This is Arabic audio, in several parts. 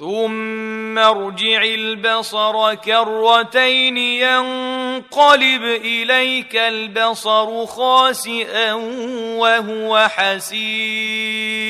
ثم ارجع البصر كرتين ينقلب اليك البصر خاسئا وهو حسير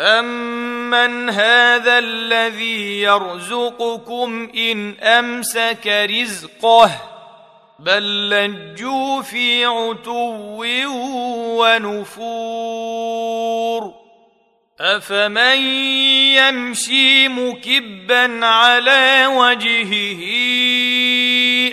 امن هذا الذي يرزقكم ان امسك رزقه بل لجوا في عتو ونفور أفمن يمشي مكبا على وجهه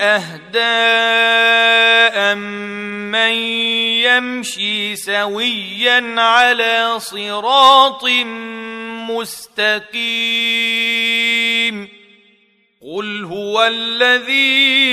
أهدى من يمشي سويا على صراط مستقيم قل هو الذي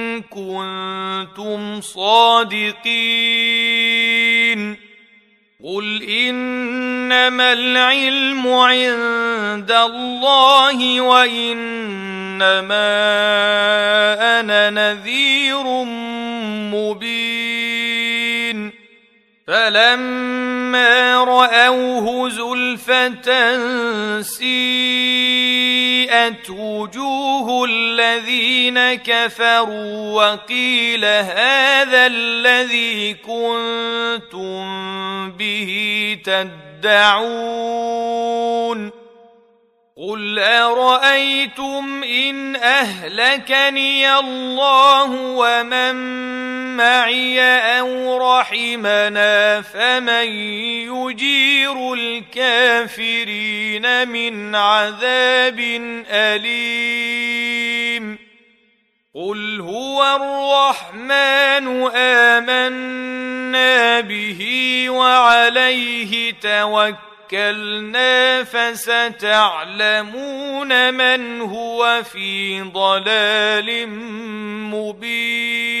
كنتم صادقين. قل إنما العلم عند الله وإنما أنا نذير مبين. فلما راوه زلفه سيئت وجوه الذين كفروا وقيل هذا الذي كنتم به تدعون قل ارايتم ان اهلكني الله ومن معي أو رحمنا فمن يجير الكافرين من عذاب أليم. قل هو الرحمن آمنا به وعليه توكل توكلنا فستعلمون من هو في ضلال مبين.